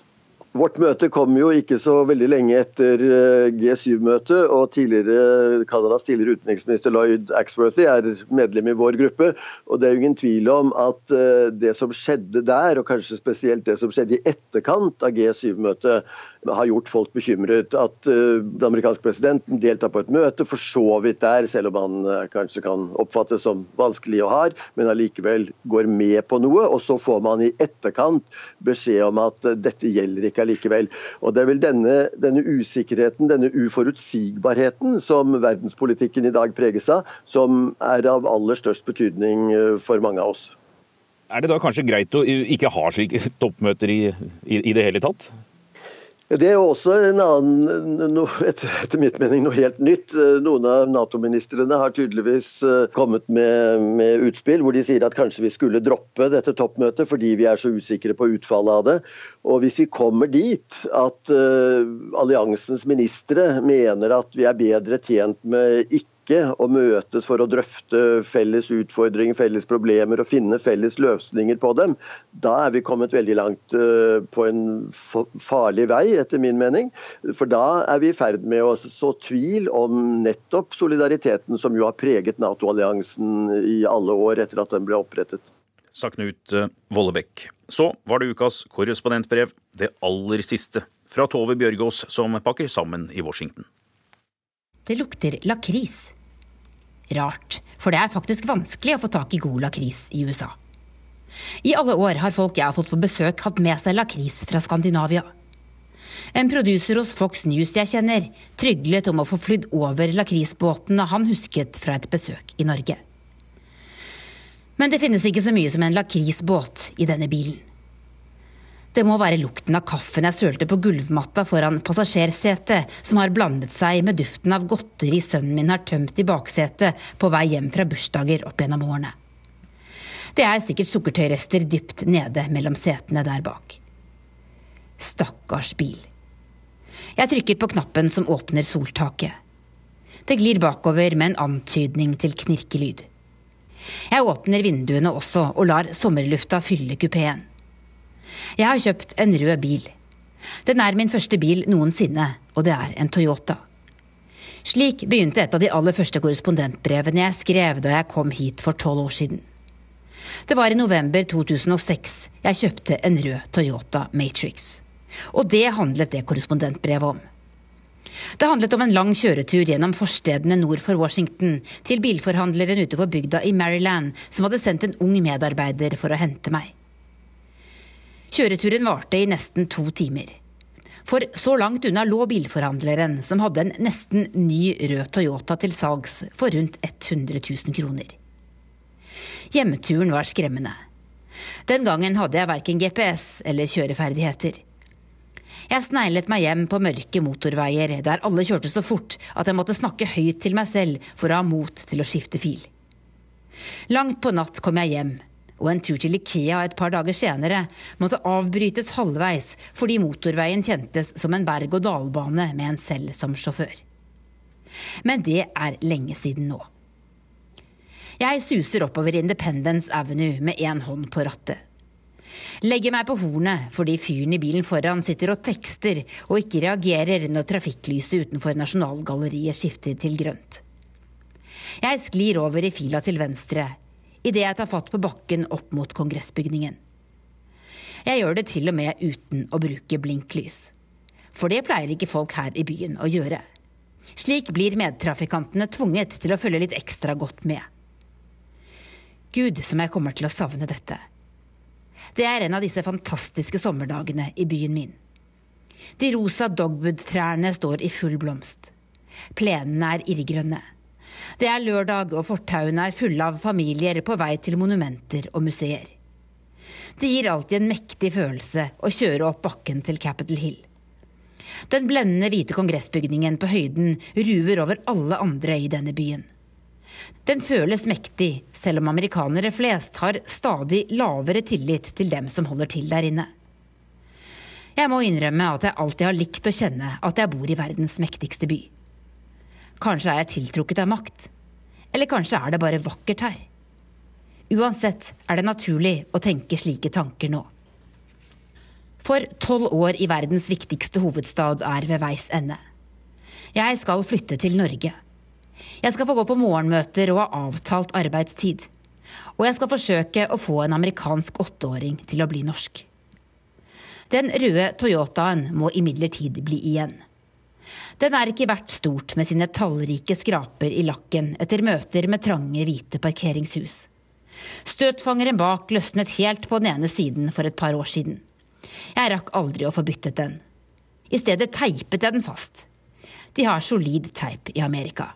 Vårt møte kom jo ikke så veldig lenge etter eh, G7-møtet, og tidligere, Canadas tidligere utenriksminister Lloyd Axworthy er medlem i vår gruppe. og Det er jo ingen tvil om at eh, det som skjedde der, og kanskje spesielt det som skjedde i etterkant av G7-møtet, har gjort folk bekymret. At uh, den amerikanske presidenten deltar på et møte, for så vidt der, selv om han uh, kanskje kan oppfattes som vanskelig og hard, men allikevel går med på noe. Og så får man i etterkant beskjed om at uh, dette gjelder ikke allikevel. Og Det er vel denne, denne usikkerheten, denne uforutsigbarheten som verdenspolitikken i dag preges av, som er av aller størst betydning for mange av oss. Er det da kanskje greit å ikke ha slike toppmøter i, i, i det hele tatt? Det er jo også en annen, etter mitt mening noe helt nytt. Noen av Nato-ministrene har tydeligvis eh, kommet med, med, utspill hvor de sier at kanskje vi skulle droppe dette toppmøtet fordi vi er så usikre på utfallet av det. Og Hvis vi kommer dit at uh, alliansens ministre mener at vi er bedre tjent med ikke ikke å møtes for å drøfte felles utfordringer, felles problemer og finne felles løsninger på dem, da er vi kommet veldig langt eh, på en farlig vei, etter min mening. For da er vi i ferd med å så tvil om nettopp solidariteten som jo har preget Nato-alliansen i alle år etter at den ble opprettet. Sa Knut eh, Vollebekk. Så var det ukas korrespondentbrev, det aller siste, fra Tove Bjørgaas, som pakker sammen i Washington. Det lukter lakris. Rart, for det er faktisk vanskelig å få tak i god lakris i USA. I alle år har folk jeg har fått på besøk, hatt med seg lakris fra Skandinavia. En produser hos Fox News jeg kjenner, tryglet om å få flydd over lakrisbåtene han husket fra et besøk i Norge. Men det finnes ikke så mye som en lakrisbåt i denne bilen. Det må være lukten av kaffen jeg sølte på gulvmatta foran passasjersetet, som har blandet seg med duften av godteri sønnen min har tømt i baksetet på vei hjem fra bursdager opp gjennom årene. Det er sikkert sukkertøyrester dypt nede mellom setene der bak. Stakkars bil. Jeg trykker på knappen som åpner soltaket. Det glir bakover med en antydning til knirkelyd. Jeg åpner vinduene også og lar sommerlufta fylle kupeen. Jeg har kjøpt en rød bil. Den er min første bil noensinne, og det er en Toyota. Slik begynte et av de aller første korrespondentbrevene jeg skrev da jeg kom hit for tolv år siden. Det var i november 2006 jeg kjøpte en rød Toyota Matrix. Og det handlet det korrespondentbrevet om. Det handlet om en lang kjøretur gjennom forstedene nord for Washington til bilforhandleren ute på bygda i Maryland som hadde sendt en ung medarbeider for å hente meg. Kjøreturen varte i nesten to timer. For så langt unna lå bilforhandleren, som hadde en nesten ny rød Toyota til salgs for rundt 100 000 kroner. Hjemmeturen var skremmende. Den gangen hadde jeg verken GPS eller kjøreferdigheter. Jeg sneglet meg hjem på mørke motorveier der alle kjørte så fort at jeg måtte snakke høyt til meg selv for å ha mot til å skifte fil. Langt på natt kom jeg hjem, og en tur til Ikea et par dager senere måtte avbrytes halvveis fordi motorveien kjentes som en berg-og-dal-bane med en selv som sjåfør. Men det er lenge siden nå. Jeg suser oppover Independence Avenue med én hånd på rattet. Legger meg på hornet fordi fyren i bilen foran sitter og tekster og ikke reagerer når trafikklyset utenfor Nasjonalgalleriet skifter til grønt. Jeg sklir over i fila til venstre, idet jeg tar fatt på bakken opp mot kongressbygningen. Jeg gjør det til og med uten å bruke blinklys. For det pleier ikke folk her i byen å gjøre. Slik blir medtrafikantene tvunget til å følge litt ekstra godt med. Gud, som jeg kommer til å savne dette. Det er en av disse fantastiske sommerdagene i byen min. De rosa dogwood-trærne står i full blomst. Plenene er irrgrønne. Det er lørdag, og fortauene er fulle av familier på vei til monumenter og museer. Det gir alltid en mektig følelse å kjøre opp bakken til Capitol Hill. Den blendende hvite kongressbygningen på høyden ruver over alle andre i denne byen. Den føles mektig, selv om amerikanere flest har stadig lavere tillit til dem som holder til der inne. Jeg må innrømme at jeg alltid har likt å kjenne at jeg bor i verdens mektigste by. Kanskje er jeg tiltrukket av makt. Eller kanskje er det bare vakkert her. Uansett er det naturlig å tenke slike tanker nå. For tolv år i verdens viktigste hovedstad er ved veis ende. Jeg skal flytte til Norge. Jeg skal få gå på morgenmøter og ha avtalt arbeidstid. Og jeg skal forsøke å få en amerikansk åtteåring til å bli norsk. Den røde Toyotaen må imidlertid bli igjen. Den er ikke verdt stort med sine tallrike skraper i lakken etter møter med trange, hvite parkeringshus. Støtfangeren bak løsnet helt på den ene siden for et par år siden. Jeg rakk aldri å få byttet den. I stedet teipet jeg den fast. De har solid teip i Amerika.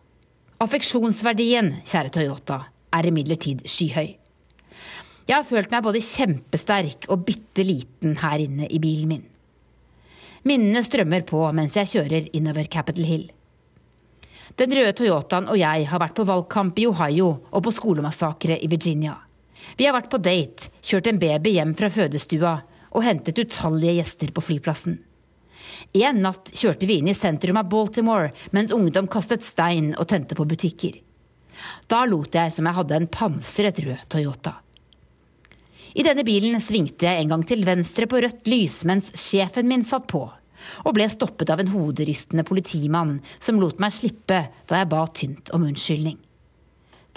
Affeksjonsverdien, kjære Toyota, er imidlertid skyhøy. Jeg har følt meg både kjempesterk og bitte liten her inne i bilen min. Minnene strømmer på mens jeg kjører innover Capitol Hill. Den røde Toyotaen og jeg har vært på valgkamp i Ohio og på skolemassakre i Virginia. Vi har vært på date, kjørt en baby hjem fra fødestua og hentet utallige gjester på flyplassen. En natt kjørte vi inn i sentrum av Baltimore mens ungdom kastet stein og tente på butikker. Da lot jeg som jeg hadde en pansret rød Toyota. I denne bilen svingte jeg en gang til venstre på rødt lys mens sjefen min satt på, og ble stoppet av en hoderystende politimann som lot meg slippe da jeg ba tynt om unnskyldning.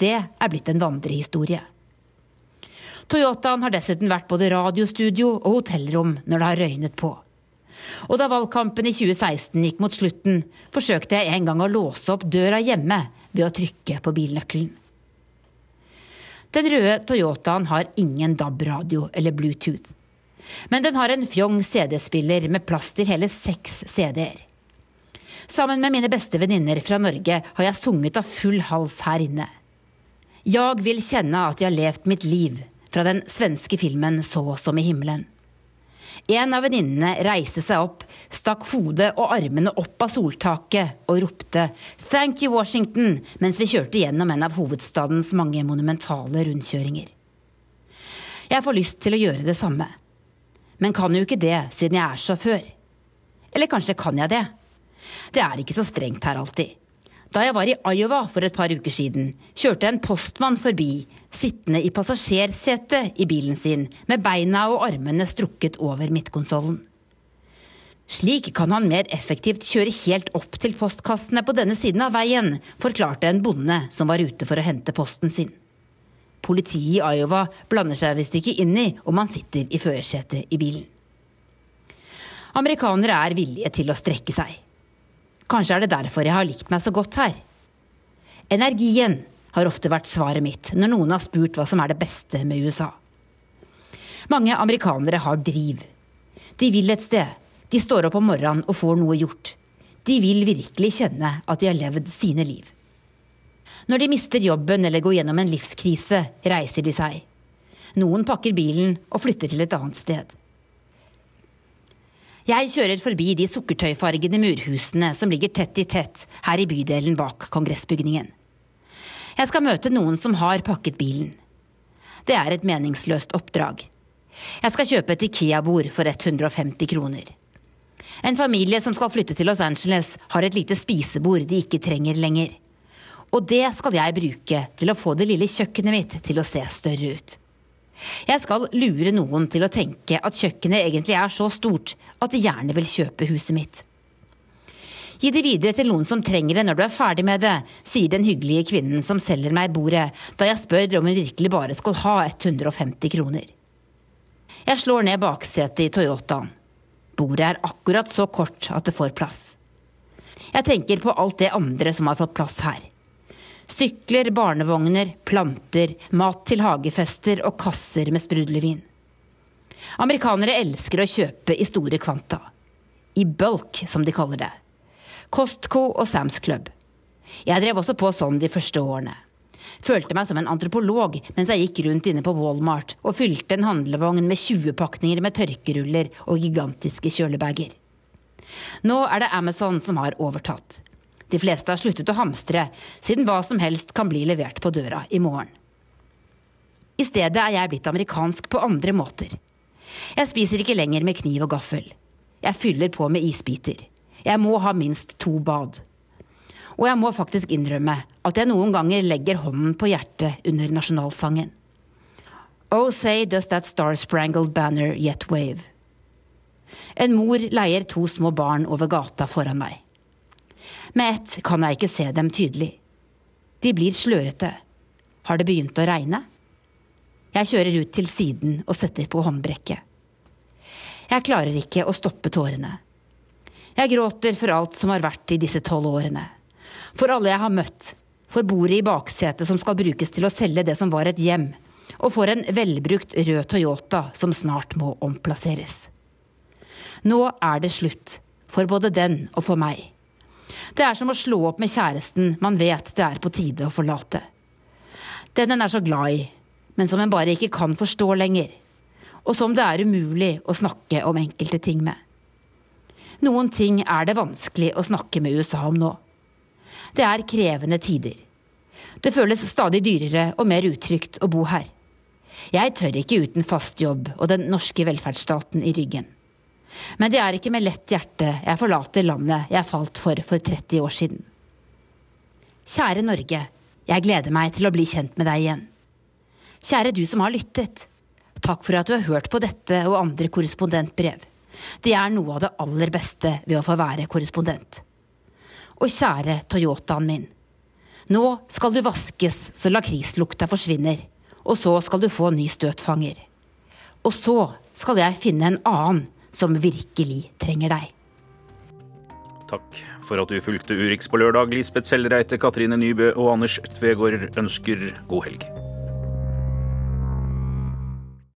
Det er blitt en vandrehistorie. Toyotaen har dessuten vært både radiostudio og hotellrom når det har røynet på. Og da valgkampen i 2016 gikk mot slutten, forsøkte jeg en gang å låse opp døra hjemme ved å trykke på bilnøkkelen. Den røde Toyotaen har ingen DAB-radio eller Bluetooth. Men den har en fjong CD-spiller med plass til hele seks CD-er. Sammen med mine beste venninner fra Norge har jeg sunget av full hals her inne. Jeg vil kjenne at jeg har levd mitt liv, fra den svenske filmen Så som i himmelen. En av venninnene reiste seg opp, stakk hodet og armene opp av soltaket og ropte 'Thank you, Washington' mens vi kjørte gjennom en av hovedstadens mange monumentale rundkjøringer. Jeg får lyst til å gjøre det samme. Men kan jo ikke det siden jeg er sjåfør. Eller kanskje kan jeg det? Det er ikke så strengt her alltid. Da jeg var i Iowa for et par uker siden, kjørte en postmann forbi, sittende i passasjersetet i bilen sin, med beina og armene strukket over midtkonsollen. Slik kan han mer effektivt kjøre helt opp til postkassene på denne siden av veien, forklarte en bonde som var ute for å hente posten sin. Politiet i Iowa blander seg visst ikke inn i om man sitter i førersetet i bilen. Amerikanere er villige til å strekke seg. Kanskje er det derfor jeg har likt meg så godt her. Energien har ofte vært svaret mitt når noen har spurt hva som er det beste med USA. Mange amerikanere har driv. De vil et sted. De står opp om morgenen og får noe gjort. De vil virkelig kjenne at de har levd sine liv. Når de mister jobben eller går gjennom en livskrise, reiser de seg. Noen pakker bilen og flytter til et annet sted. Jeg kjører forbi de sukkertøyfargede murhusene som ligger tett i tett her i bydelen bak kongressbygningen. Jeg skal møte noen som har pakket bilen. Det er et meningsløst oppdrag. Jeg skal kjøpe et Ikea-bord for 150 kroner. En familie som skal flytte til Los Angeles, har et lite spisebord de ikke trenger lenger. Og det skal jeg bruke til å få det lille kjøkkenet mitt til å se større ut. Jeg skal lure noen til å tenke at kjøkkenet egentlig er så stort at de gjerne vil kjøpe huset mitt. Gi det videre til noen som trenger det når du er ferdig med det, sier den hyggelige kvinnen som selger meg bordet, da jeg spør om hun virkelig bare skal ha 150 kroner. Jeg slår ned baksetet i Toyotaen. Bordet er akkurat så kort at det får plass. Jeg tenker på alt det andre som har fått plass her. Sykler, barnevogner, planter, mat til hagefester og kasser med sprudlevin. Amerikanere elsker å kjøpe i store kvanta. I bulk, som de kaller det. Costco og Sam's Club. Jeg drev også på sånn de første årene. Følte meg som en antropolog mens jeg gikk rundt inne på Walmart og fylte en handlevogn med 20 pakninger med tørkeruller og gigantiske kjølebager. Nå er det Amazon som har overtatt. De fleste har sluttet å hamstre, siden hva som helst kan bli levert på døra i morgen. I stedet er jeg blitt amerikansk på andre måter. Jeg spiser ikke lenger med kniv og gaffel. Jeg fyller på med isbiter. Jeg må ha minst to bad. Og jeg må faktisk innrømme at jeg noen ganger legger hånden på hjertet under nasjonalsangen. Oh say does that star-sprangled banner yet wave. En mor leier to små barn over gata foran meg. Med ett kan jeg ikke se dem tydelig. De blir slørete. Har det begynt å regne? Jeg kjører ut til siden og setter på håndbrekket. Jeg klarer ikke å stoppe tårene. Jeg gråter for alt som har vært i disse tolv årene. For alle jeg har møtt. For bordet i baksetet som skal brukes til å selge det som var et hjem. Og for en velbrukt rød Toyota som snart må omplasseres. Nå er det slutt. For både den og for meg. Det er som å slå opp med kjæresten man vet det er på tide å forlate. Den en er så glad i, men som en bare ikke kan forstå lenger. Og som det er umulig å snakke om enkelte ting med. Noen ting er det vanskelig å snakke med USA om nå. Det er krevende tider. Det føles stadig dyrere og mer utrygt å bo her. Jeg tør ikke uten fast jobb og den norske velferdsstaten i ryggen. Men det er ikke med lett hjerte jeg forlater landet jeg falt for for 30 år siden. Kjære Norge, jeg gleder meg til å bli kjent med deg igjen. Kjære du som har lyttet. Takk for at du har hørt på dette og andre korrespondentbrev. Det er noe av det aller beste ved å få være korrespondent. Og kjære Toyotaen min. Nå skal du vaskes så lakrislukta forsvinner, og så skal du få ny støtfanger. Og så skal jeg finne en annen som virkelig trenger deg. Takk for at du fulgte Urix på lørdag. Lisbeth Sellreite, Katrine Nybø og Anders Tvegård ønsker god helg.